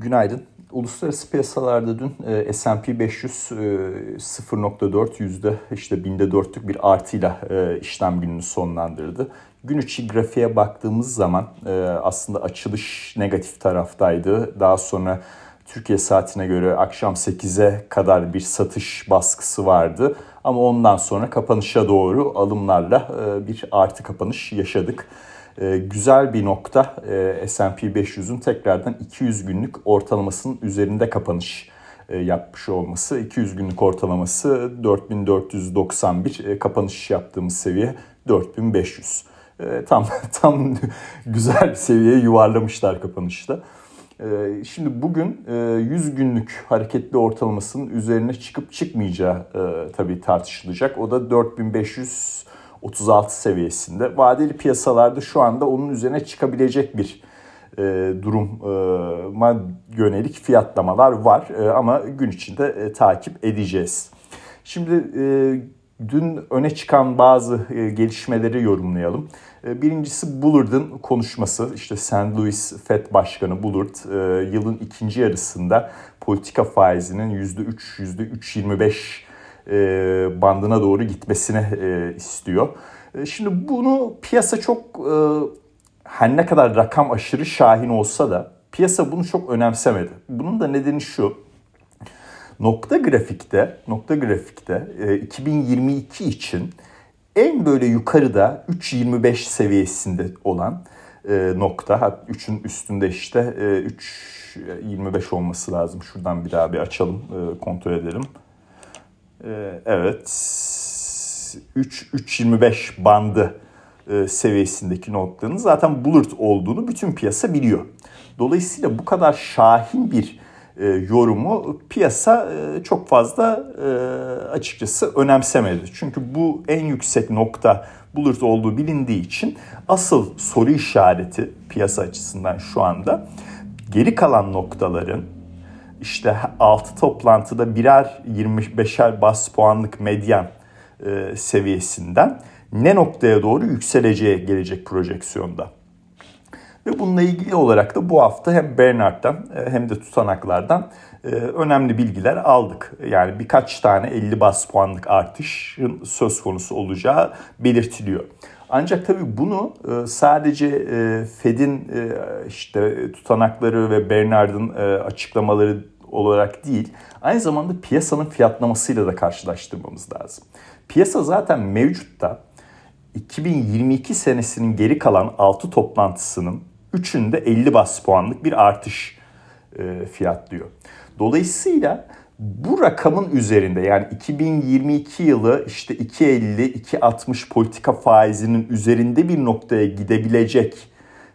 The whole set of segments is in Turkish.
Günaydın. Uluslararası piyasalarda dün S&P 500 e, 0.4 yüzde işte binde dörtlük bir artıyla e, işlem gününü sonlandırdı. Gün içi grafiğe baktığımız zaman e, aslında açılış negatif taraftaydı. Daha sonra Türkiye saatine göre akşam 8'e kadar bir satış baskısı vardı. Ama ondan sonra kapanışa doğru alımlarla e, bir artı kapanış yaşadık e, güzel bir nokta e, S&P 500'ün tekrardan 200 günlük ortalamasının üzerinde kapanış e, yapmış olması. 200 günlük ortalaması 4491 e, kapanış yaptığımız seviye 4500. E, tam tam güzel bir seviyeye yuvarlamışlar kapanışta. Şimdi bugün 100 günlük hareketli ortalamasının üzerine çıkıp çıkmayacağı tabii tartışılacak. O da 4500 36 seviyesinde. Vadeli piyasalarda şu anda onun üzerine çıkabilecek bir e, duruma yönelik fiyatlamalar var e, ama gün içinde e, takip edeceğiz. Şimdi e, dün öne çıkan bazı e, gelişmeleri yorumlayalım. E, birincisi Bullard'ın konuşması. İşte St. Louis Fed Başkanı Bullard e, yılın ikinci yarısında politika faizinin %3, %3.25 e, bandına doğru gitmesini e, istiyor. E, şimdi bunu piyasa çok her ne kadar rakam aşırı şahin olsa da piyasa bunu çok önemsemedi. Bunun da nedeni şu. Nokta grafikte, nokta grafikte 2022 için en böyle yukarıda 3.25 seviyesinde olan nokta, hatta 3'ün üstünde işte 3.25 olması lazım. Şuradan bir daha bir açalım, kontrol edelim. Ee, evet 3-3.25 bandı e, seviyesindeki noktanın zaten Bullard olduğunu bütün piyasa biliyor. Dolayısıyla bu kadar şahin bir e, yorumu piyasa e, çok fazla açıkçası önemsemedi. Çünkü bu en yüksek nokta Bullard olduğu bilindiği için asıl soru işareti piyasa açısından şu anda geri kalan noktaların işte 6 toplantıda birer 25'er bas puanlık medyan e, seviyesinden ne noktaya doğru yükseleceği gelecek projeksiyonda. Ve bununla ilgili olarak da bu hafta hem Bernard'dan e, hem de tutanaklardan e, önemli bilgiler aldık. Yani birkaç tane 50 bas puanlık artışın söz konusu olacağı belirtiliyor. Ancak tabii bunu e, sadece e, Fed'in e, işte tutanakları ve Bernard'ın açıklamaları olarak değil, aynı zamanda piyasanın fiyatlamasıyla da karşılaştırmamız lazım. Piyasa zaten mevcutta 2022 senesinin geri kalan 6 toplantısının 3'ünde 50 bas puanlık bir artış fiyatlıyor. Dolayısıyla bu rakamın üzerinde yani 2022 yılı işte 2.50-2.60 politika faizinin üzerinde bir noktaya gidebilecek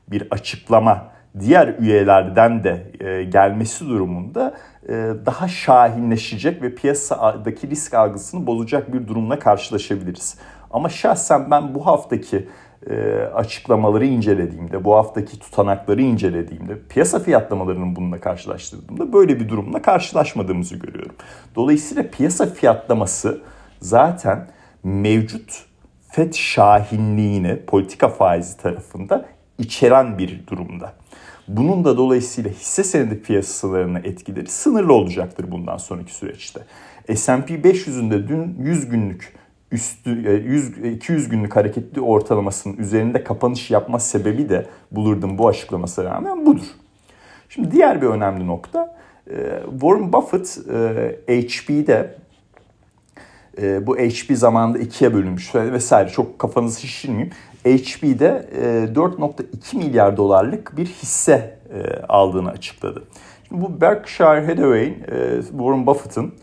bir açıklama diğer üyelerden de e, gelmesi durumunda e, daha şahinleşecek ve piyasadaki risk algısını bozacak bir durumla karşılaşabiliriz. Ama şahsen ben bu haftaki e, açıklamaları incelediğimde, bu haftaki tutanakları incelediğimde, piyasa fiyatlamalarının bununla karşılaştırdığımda böyle bir durumla karşılaşmadığımızı görüyorum. Dolayısıyla piyasa fiyatlaması zaten mevcut FED şahinliğini politika faizi tarafında içeren bir durumda. Bunun da dolayısıyla hisse senedi piyasalarına etkileri sınırlı olacaktır bundan sonraki süreçte. S&P 500'ün de dün 100 günlük üstü 100 e, 200 günlük hareketli ortalamasının üzerinde kapanış yapma sebebi de Bullard'ın bu açıklamasına rağmen budur. Şimdi diğer bir önemli nokta e, Warren Buffett HP'de e, bu HP zamanında ikiye bölünmüş vesaire çok kafanızı şişirmeyeyim. HP'de 4.2 milyar dolarlık bir hisse aldığını açıkladı. Şimdi bu Berkshire Hathaway, Warren Buffett'ın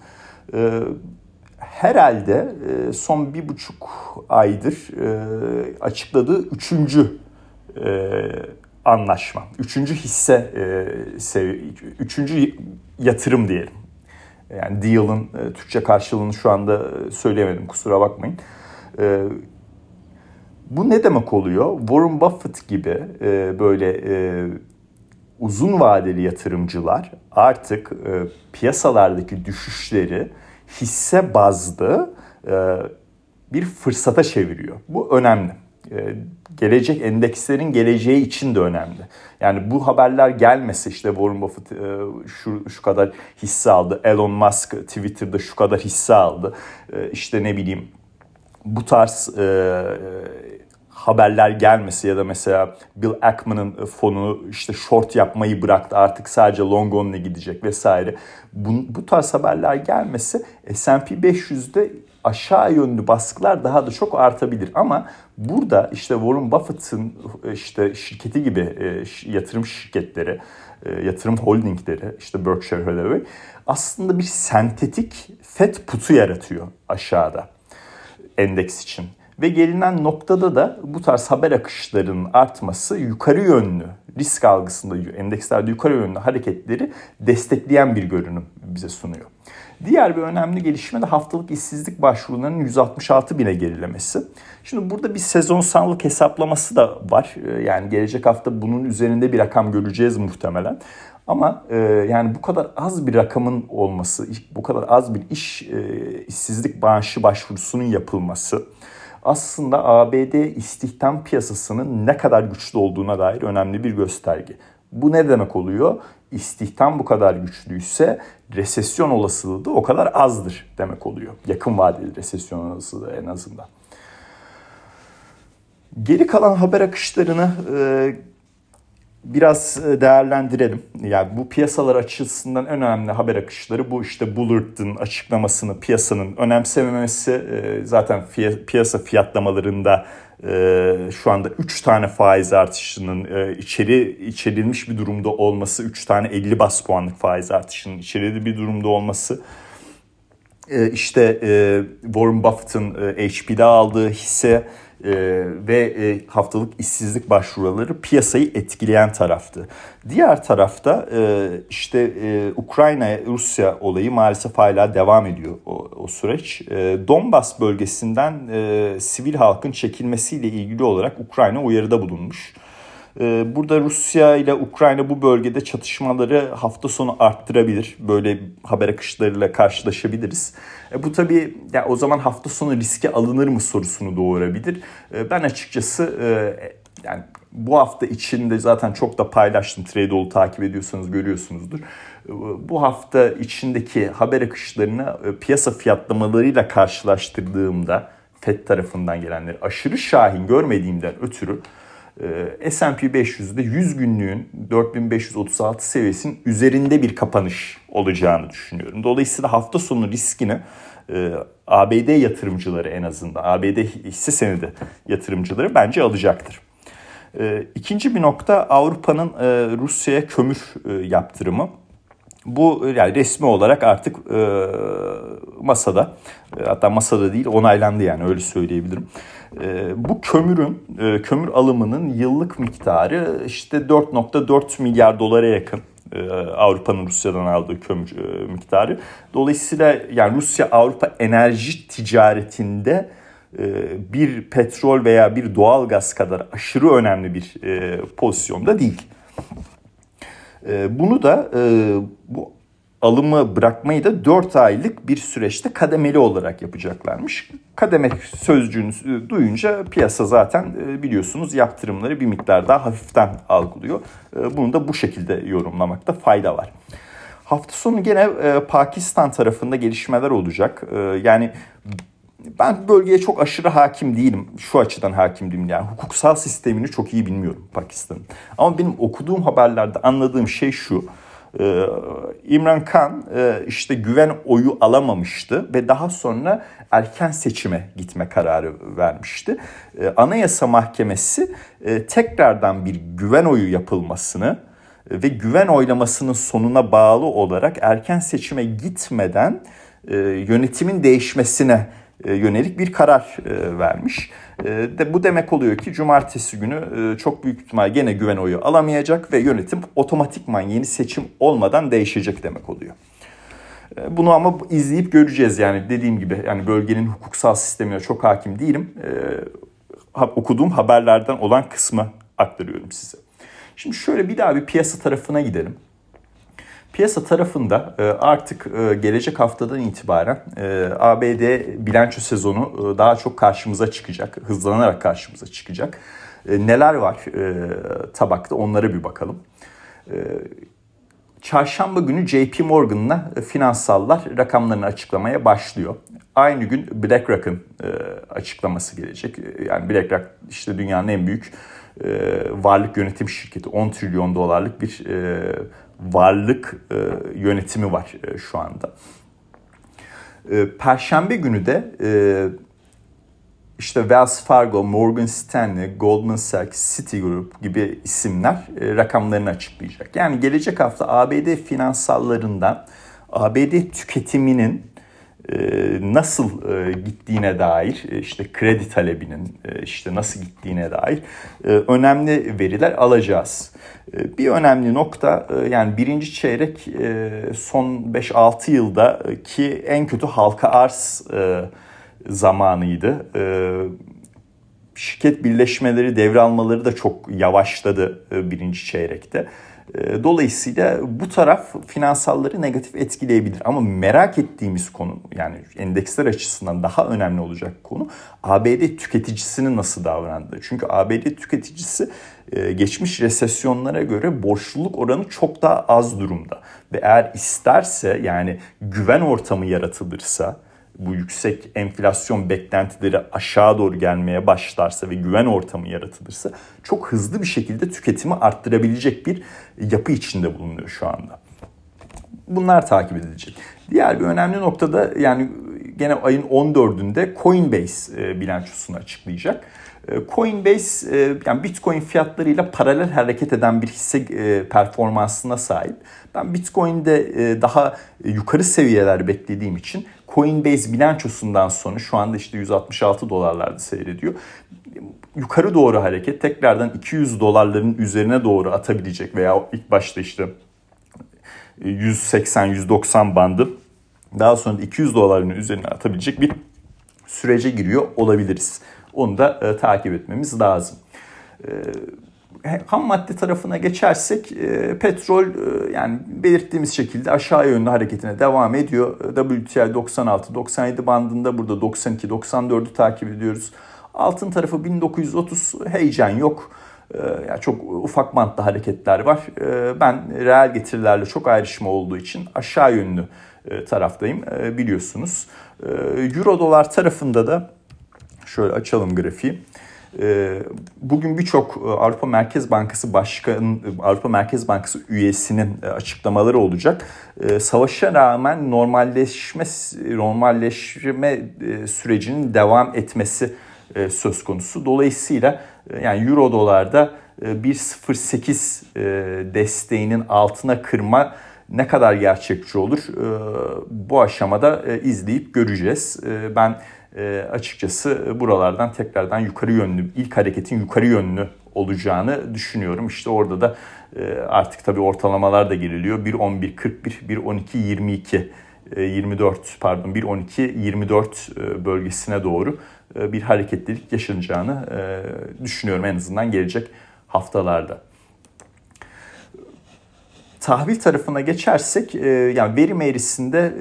herhalde e, son bir buçuk aydır e, açıkladığı üçüncü e, anlaşma, üçüncü hisse, üçüncü yatırım diyelim. Yani deal'ın Türkçe karşılığını şu anda söyleyemedim kusura bakmayın. Bu ne demek oluyor? Warren Buffett gibi böyle uzun vadeli yatırımcılar artık piyasalardaki düşüşleri hisse bazlı e, bir fırsata çeviriyor. Bu önemli. gelecek endekslerin geleceği için de önemli. Yani bu haberler gelmese işte Warren Buffett şu, şu kadar hisse aldı. Elon Musk Twitter'da şu kadar hisse aldı. İşte ne bileyim bu tarz haberler gelmesi ya da mesela Bill Ackman'ın fonu işte short yapmayı bıraktı artık sadece long only gidecek vesaire. Bu, bu tarz haberler gelmesi S&P 500'de aşağı yönlü baskılar daha da çok artabilir. Ama burada işte Warren Buffett'ın işte şirketi gibi e, yatırım şirketleri, e, yatırım holdingleri işte Berkshire Hathaway aslında bir sentetik FED putu yaratıyor aşağıda endeks için. Ve gelinen noktada da bu tarz haber akışlarının artması yukarı yönlü risk algısında endekslerde yukarı yönlü hareketleri destekleyen bir görünüm bize sunuyor. Diğer bir önemli gelişme de haftalık işsizlik başvurularının 166 bine gerilemesi. Şimdi burada bir sezonsallık hesaplaması da var. Ee, yani gelecek hafta bunun üzerinde bir rakam göreceğiz muhtemelen. Ama e, yani bu kadar az bir rakamın olması, bu kadar az bir iş e, işsizlik bağışı başvurusunun yapılması aslında ABD istihdam piyasasının ne kadar güçlü olduğuna dair önemli bir gösterge. Bu ne demek oluyor? İstihdam bu kadar güçlüyse resesyon olasılığı da o kadar azdır demek oluyor. Yakın vadeli resesyon olasılığı en azından. Geri kalan haber akışlarını e, biraz e, değerlendirelim. Yani bu piyasalar açısından önemli haber akışları bu işte Bullard'ın açıklamasını piyasanın önemsememesi e, zaten piyasa fiyatlamalarında e, şu anda 3 tane faiz artışının içeri içerilmiş bir durumda olması 3 tane 50 bas puanlık faiz artışının içerili bir durumda olması işte Warren Buffett'ın HP'de aldığı hisse e, ve e, haftalık işsizlik başvuruları piyasayı etkileyen taraftı. Diğer tarafta e, işte e, Ukrayna-Rusya olayı maalesef hala devam ediyor o, o süreç. E, Donbas bölgesinden e, sivil halkın çekilmesiyle ilgili olarak Ukrayna uyarıda bulunmuş. E, burada Rusya ile Ukrayna bu bölgede çatışmaları hafta sonu arttırabilir. Böyle haber akışlarıyla karşılaşabiliriz. E bu tabii ya o zaman hafta sonu riske alınır mı sorusunu doğurabilir. E, ben açıkçası e, yani bu hafta içinde zaten çok da paylaştım. Tradeall'u takip ediyorsanız görüyorsunuzdur. E, bu hafta içindeki haber akışlarını e, piyasa fiyatlamalarıyla karşılaştırdığımda FED tarafından gelenleri aşırı şahin görmediğimden ötürü S&P 500'de 100 günlüğün 4536 seviyesinin üzerinde bir kapanış olacağını düşünüyorum. Dolayısıyla hafta sonu riskini e, ABD yatırımcıları en azından ABD hisse senedi yatırımcıları bence alacaktır. E, ikinci bir nokta Avrupa'nın e, Rusya'ya kömür yaptırımı. Bu yani resmi olarak artık masada hatta masada değil onaylandı yani öyle söyleyebilirim. bu kömürün kömür alımının yıllık miktarı işte 4.4 milyar dolara yakın e, Avrupa'nın Rusya'dan aldığı kömür e, miktarı. Dolayısıyla yani Rusya Avrupa enerji ticaretinde e, bir petrol veya bir doğal gaz kadar aşırı önemli bir pozisyonda değil. Bunu da bu alımı bırakmayı da 4 aylık bir süreçte kademeli olarak yapacaklarmış. Kademe sözcüğünü duyunca piyasa zaten e, biliyorsunuz yaptırımları bir miktar daha hafiften algılıyor. E, bunu da bu şekilde yorumlamakta fayda var. Hafta sonu gene e, Pakistan tarafında gelişmeler olacak. Yani ben bölgeye çok aşırı hakim değilim. Şu açıdan hakim değilim. Yani hukuksal sistemini çok iyi bilmiyorum Pakistan'ın. Ama benim okuduğum haberlerde anladığım şey şu. Ee, İmran Khan e, işte güven oyu alamamıştı ve daha sonra erken seçime gitme kararı vermişti. Ee, Anayasa Mahkemesi e, tekrardan bir güven oyu yapılmasını ve güven oylamasının sonuna bağlı olarak erken seçime gitmeden e, yönetimin değişmesine yönelik bir karar vermiş. Ee, de bu demek oluyor ki cumartesi günü e, çok büyük ihtimal gene güven oyu alamayacak ve yönetim otomatikman yeni seçim olmadan değişecek demek oluyor. Bunu ama izleyip göreceğiz yani dediğim gibi yani bölgenin hukuksal sistemine çok hakim değilim. Okuduğum haberlerden olan kısmı aktarıyorum size. Şimdi şöyle bir daha bir piyasa tarafına gidelim. Piyasa tarafında e, artık e, gelecek haftadan itibaren e, ABD bilanço sezonu daha çok karşımıza çıkacak. Hızlanarak karşımıza çıkacak. Neler var tabakta onlara bir bakalım. Çarşamba günü JP Morgan'la finansallar rakamlarını açıklamaya başlıyor. Aynı gün BlackRock'ın açıklaması gelecek. Yani BlackRock işte dünyanın en büyük varlık yönetim şirketi. 10 trilyon dolarlık bir varlık e, yönetimi var e, şu anda. E, Perşembe günü de işte Wells Fargo, Morgan Stanley, Goldman Sachs, Citigroup gibi isimler rakamlarını açıklayacak. Yani gelecek hafta ABD finansallarından ABD tüketiminin nasıl e, gittiğine dair e, işte kredi talebinin işte nasıl gittiğine dair önemli veriler alacağız. Bir önemli nokta yani birinci çeyrek son 5-6 yılda ki en kötü halka arz zamanıydı. Şirket birleşmeleri, devralmaları da çok yavaşladı birinci çeyrekte. Ee, dolayısıyla bu taraf finansalları negatif etkileyebilir. Ama merak ettiğimiz konu yani endeksler açısından daha önemli olacak konu ABD tüketicisinin nasıl davrandığı. Çünkü ABD tüketicisi e, geçmiş resesyonlara göre borçluluk oranı çok daha az durumda. Ve eğer isterse yani güven ortamı yaratılırsa bu yüksek enflasyon beklentileri aşağı doğru gelmeye başlarsa ve güven ortamı yaratılırsa çok hızlı bir şekilde tüketimi arttırabilecek bir yapı içinde bulunuyor şu anda. Bunlar takip edilecek. Diğer bir önemli noktada yani gene ayın 14'ünde Coinbase e, bilançosunu açıklayacak. E, Coinbase e, yani Bitcoin fiyatlarıyla paralel hareket eden bir hisse performansına sahip. Ben Bitcoin'de daha yukarı seviyeler beklediğim için Coinbase bilançosundan sonra şu anda işte 166 dolarlarda seyrediyor. Yukarı doğru hareket tekrardan 200 dolarların üzerine doğru atabilecek veya ilk başta işte 180-190 bandı daha sonra da 200 doların üzerine atabilecek bir sürece giriyor olabiliriz. Onu da e, takip etmemiz lazım. E, ham madde tarafına geçersek e, petrol e, yani belirttiğimiz şekilde aşağı yönlü hareketine devam ediyor. WTI 96-97 bandında burada 92-94'ü takip ediyoruz. Altın tarafı 1930 heyecan yok. E, yani çok ufak bantlı hareketler var. E, ben reel getirilerle çok ayrışma olduğu için aşağı yönlü e, taraftayım e, biliyorsunuz. E, Euro dolar tarafında da şöyle açalım grafiği. Ee, bugün birçok e, Avrupa Merkez Bankası Başkanı, Avrupa Merkez Bankası üyesinin e, açıklamaları olacak. Ee, savaşa rağmen normalleşme normalleşme e, sürecinin devam etmesi söz konusu. Dolayısıyla yani Euro dolarda 1.08 desteğinin altına kırma ne kadar gerçekçi olur bu aşamada izleyip göreceğiz. Ben e, açıkçası buralardan tekrardan yukarı yönlü, ilk hareketin yukarı yönlü olacağını düşünüyorum. İşte orada da e, artık tabii ortalamalar da geliliyor. 1.11.41, 1.12.22 24 pardon 1.12 24 e, bölgesine doğru e, bir hareketlilik yaşanacağını e, düşünüyorum en azından gelecek haftalarda tahvil tarafına geçersek e, yani verim eğrisinde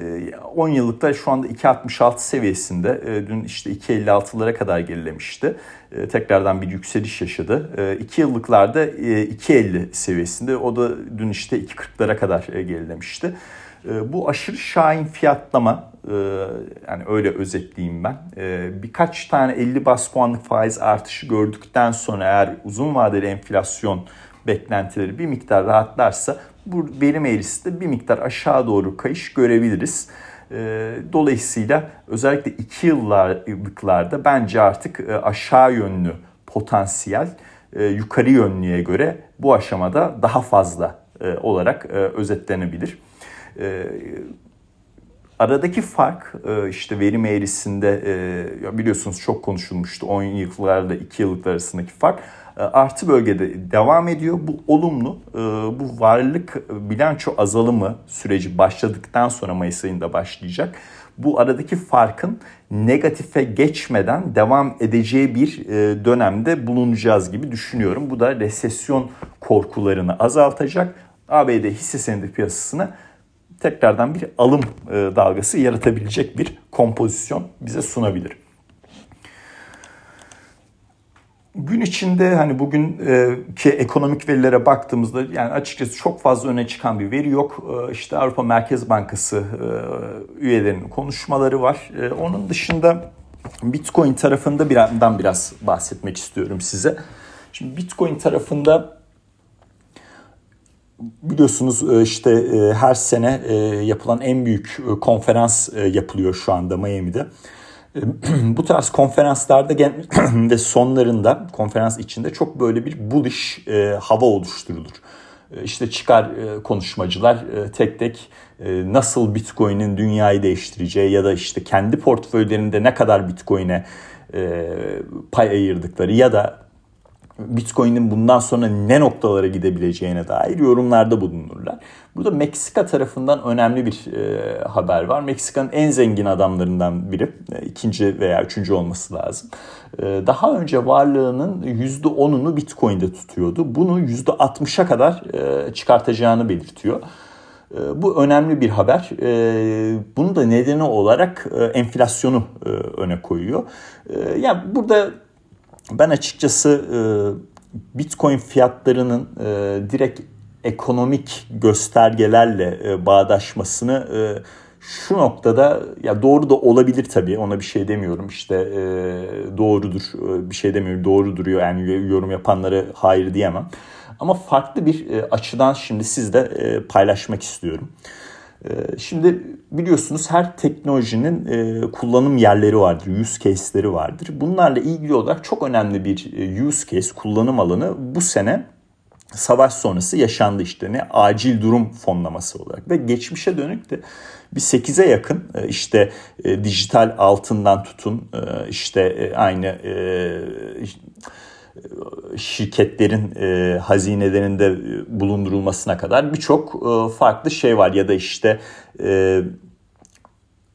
10 e, yıllıkta şu anda 2.66 seviyesinde. E, dün işte 2.56'lara kadar gerilemişti. Tekrardan bir yükseliş yaşadı. 2 yıllıklarda 2.50 seviyesinde. O da dün işte 2.40'lara kadar gerilemişti. Bu aşırı şahin fiyatlama yani öyle özetleyeyim ben. Birkaç tane 50 bas puanlık faiz artışı gördükten sonra eğer uzun vadeli enflasyon beklentileri bir miktar rahatlarsa bu verim eğrisi de bir miktar aşağı doğru kayış görebiliriz. Ee, dolayısıyla özellikle 2 yıllıklarda bence artık e, aşağı yönlü potansiyel e, yukarı yönlüye göre bu aşamada daha fazla e, olarak özetlenebilir. Aradaki fark işte verim eğrisinde biliyorsunuz çok konuşulmuştu 10 yıllarla 2 yıllıklar arasındaki fark artı bölgede devam ediyor. Bu olumlu. E, bu varlık bilanço azalımı süreci başladıktan sonra Mayıs ayında başlayacak. Bu aradaki farkın negatife geçmeden devam edeceği bir e, dönemde bulunacağız gibi düşünüyorum. Bu da resesyon korkularını azaltacak. ABD hisse senedi piyasasını tekrardan bir alım e, dalgası yaratabilecek bir kompozisyon bize sunabilir. Gün içinde hani bugün e, ki ekonomik verilere baktığımızda yani açıkçası çok fazla öne çıkan bir veri yok. E, işte Avrupa Merkez Bankası e, üyelerinin konuşmaları var. Onun dışında Bitcoin tarafında birazdan biraz bahsetmek istiyorum size. Şimdi Bitcoin tarafında biliyorsunuz işte her sene yapılan en büyük konferans yapılıyor şu anda Miami'de. Bu tarz konferanslarda ve sonlarında konferans içinde çok böyle bir bullish hava oluşturulur. İşte çıkar konuşmacılar tek tek nasıl Bitcoin'in dünyayı değiştireceği ya da işte kendi portföylerinde ne kadar Bitcoin'e pay ayırdıkları ya da Bitcoin'in bundan sonra ne noktalara gidebileceğine dair yorumlarda bulunurlar. Burada Meksika tarafından önemli bir e, haber var. Meksika'nın en zengin adamlarından biri. E, ikinci veya üçüncü olması lazım. E, daha önce varlığının %10'unu Bitcoin'de tutuyordu. Bunu %60'a kadar e, çıkartacağını belirtiyor. E, bu önemli bir haber. E, bunu da nedeni olarak e, enflasyonu öne koyuyor. Yani burada ben açıkçası e, Bitcoin fiyatlarının e, direkt ekonomik göstergelerle e, bağdaşmasını şu noktada ya doğru da olabilir tabii ona bir şey demiyorum. İşte doğrudur bir şey demiyorum doğru duruyor. Yani yorum yapanları hayır diyemem. Ama farklı bir açıdan şimdi sizle paylaşmak istiyorum. Ee, şimdi biliyorsunuz her teknolojinin e, kullanım yerleri vardır, use case'leri vardır. Bunlarla ilgili olarak çok önemli bir e, use case, kullanım alanı bu sene savaş sonrası yaşandı işte ne acil durum fonlaması olarak ve geçmişe dönük de bir 8'e yakın e, işte dijital altından tutun işte aynı şirketlerin e, hazinelerinde e, bulundurulmasına kadar birçok e, farklı şey var ya da işte e,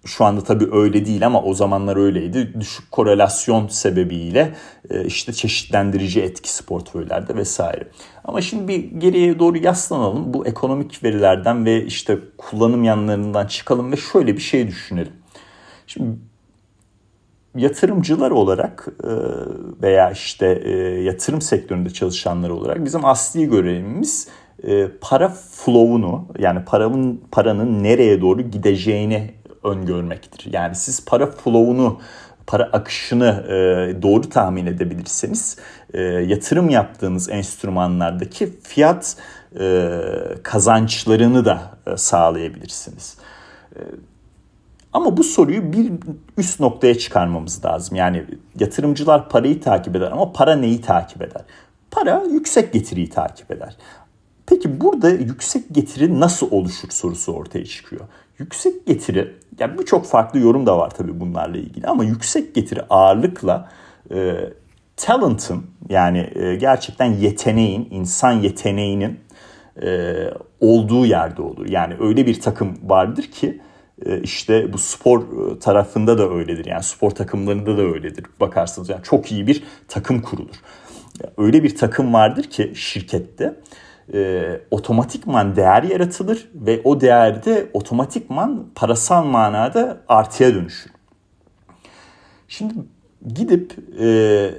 şu anda tabii öyle değil ama o zamanlar öyleydi. Düşük korelasyon sebebiyle e, işte çeşitlendirici etkisi portföylerde vesaire. Ama şimdi bir geriye doğru yaslanalım. Bu ekonomik verilerden ve işte kullanım yanlarından çıkalım ve şöyle bir şey düşünelim. Şimdi yatırımcılar olarak e, veya işte e, yatırım sektöründe çalışanlar olarak bizim asli görevimiz e, para flow'unu yani paranın paranın nereye doğru gideceğini öngörmektir. Yani siz para flow'unu para akışını doğru tahmin edebilirseniz yatırım yaptığınız enstrümanlardaki fiyat kazançlarını da sağlayabilirsiniz. Ama bu soruyu bir üst noktaya çıkarmamız lazım. Yani yatırımcılar parayı takip eder ama para neyi takip eder? Para yüksek getiriyi takip eder. Peki burada yüksek getiri nasıl oluşur sorusu ortaya çıkıyor. Yüksek getiri, yani birçok farklı yorum da var tabii bunlarla ilgili ama yüksek getiri ağırlıkla e, talent'ın yani e, gerçekten yeteneğin, insan yeteneğinin e, olduğu yerde olur. Yani öyle bir takım vardır ki işte bu spor e, tarafında da öyledir. Yani spor takımlarında da öyledir. Bakarsınız yani çok iyi bir takım kurulur. Öyle bir takım vardır ki şirkette e, otomatikman değer yaratılır ve o değer de otomatikman parasal manada artıya dönüşür. Şimdi gidip e,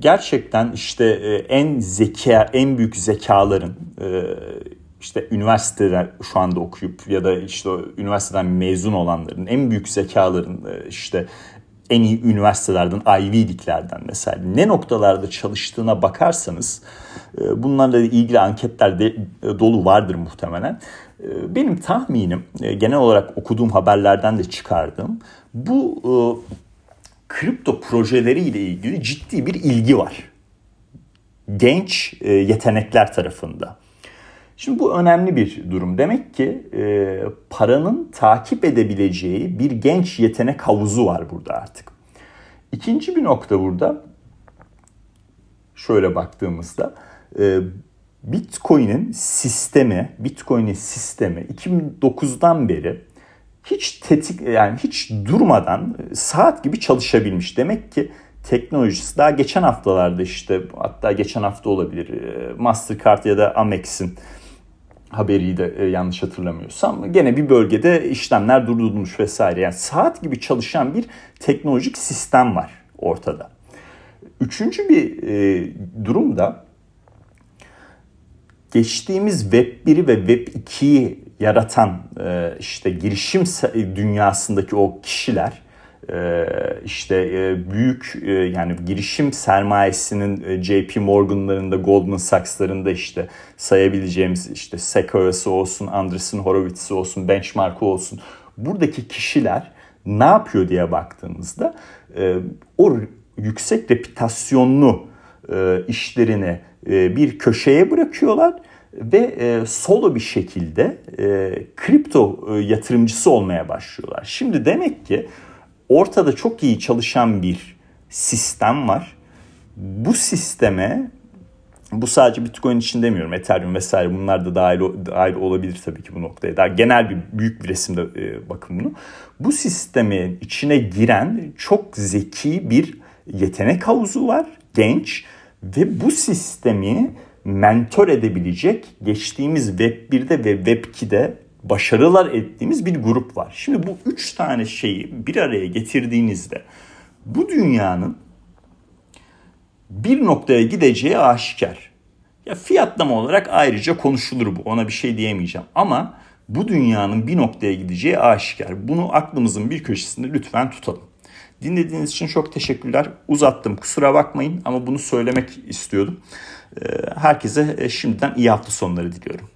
gerçekten işte e, en zeka, en büyük zekaların e, işte üniversiteler şu anda okuyup ya da işte üniversiteden mezun olanların en büyük zekaların e, işte en iyi üniversitelerden, Ivy League'lerden mesela ne noktalarda çalıştığına bakarsanız e, bunlarla ilgili anketler de e, dolu vardır muhtemelen. Benim tahminim genel olarak okuduğum haberlerden de çıkardığım bu kripto projeleriyle ilgili ciddi bir ilgi var. Genç yetenekler tarafında. Şimdi bu önemli bir durum. Demek ki e, paranın takip edebileceği bir genç yetenek havuzu var burada artık. İkinci bir nokta burada şöyle baktığımızda e, Bitcoin'in sistemi, Bitcoin'in sistemi 2009'dan beri hiç tetik yani hiç durmadan saat gibi çalışabilmiş. Demek ki teknolojisi daha geçen haftalarda işte hatta geçen hafta olabilir e, Mastercard ya da Amex'in haberi de e, yanlış hatırlamıyorsam gene bir bölgede işlemler durdurulmuş vesaire. Yani saat gibi çalışan bir teknolojik sistem var ortada. Üçüncü bir e, durum da geçtiğimiz Web 1'i ve Web 2'yi yaratan e, işte girişim dünyasındaki o kişiler işte e, büyük e, yani girişim sermayesinin JP Morgan'larında, Goldman Sachs'larında işte sayabileceğimiz işte Sequoia'sı olsun, Andreessen Horowitz'i olsun, Benchmark'ı olsun. Buradaki kişiler ne yapıyor diye baktığımızda o yüksek reputasyonlu işlerini bir köşeye bırakıyorlar ve solo bir şekilde kripto yatırımcısı olmaya başlıyorlar. Şimdi demek ki ortada çok iyi çalışan bir sistem var. Bu sisteme bu sadece Bitcoin için demiyorum. Ethereum vesaire bunlar da dahil, dahil olabilir tabii ki bu noktaya. Daha genel bir büyük bir resimde e, bakın bunu. Bu sistemin içine giren çok zeki bir yetenek havuzu var. Genç ve bu sistemi mentor edebilecek geçtiğimiz Web 1'de ve Web 2'de başarılar ettiğimiz bir grup var. Şimdi bu üç tane şeyi bir araya getirdiğinizde bu dünyanın bir noktaya gideceği aşikar. Ya fiyatlama olarak ayrıca konuşulur bu. Ona bir şey diyemeyeceğim. Ama bu dünyanın bir noktaya gideceği aşikar. Bunu aklımızın bir köşesinde lütfen tutalım. Dinlediğiniz için çok teşekkürler. Uzattım kusura bakmayın ama bunu söylemek istiyordum. Herkese şimdiden iyi hafta sonları diliyorum.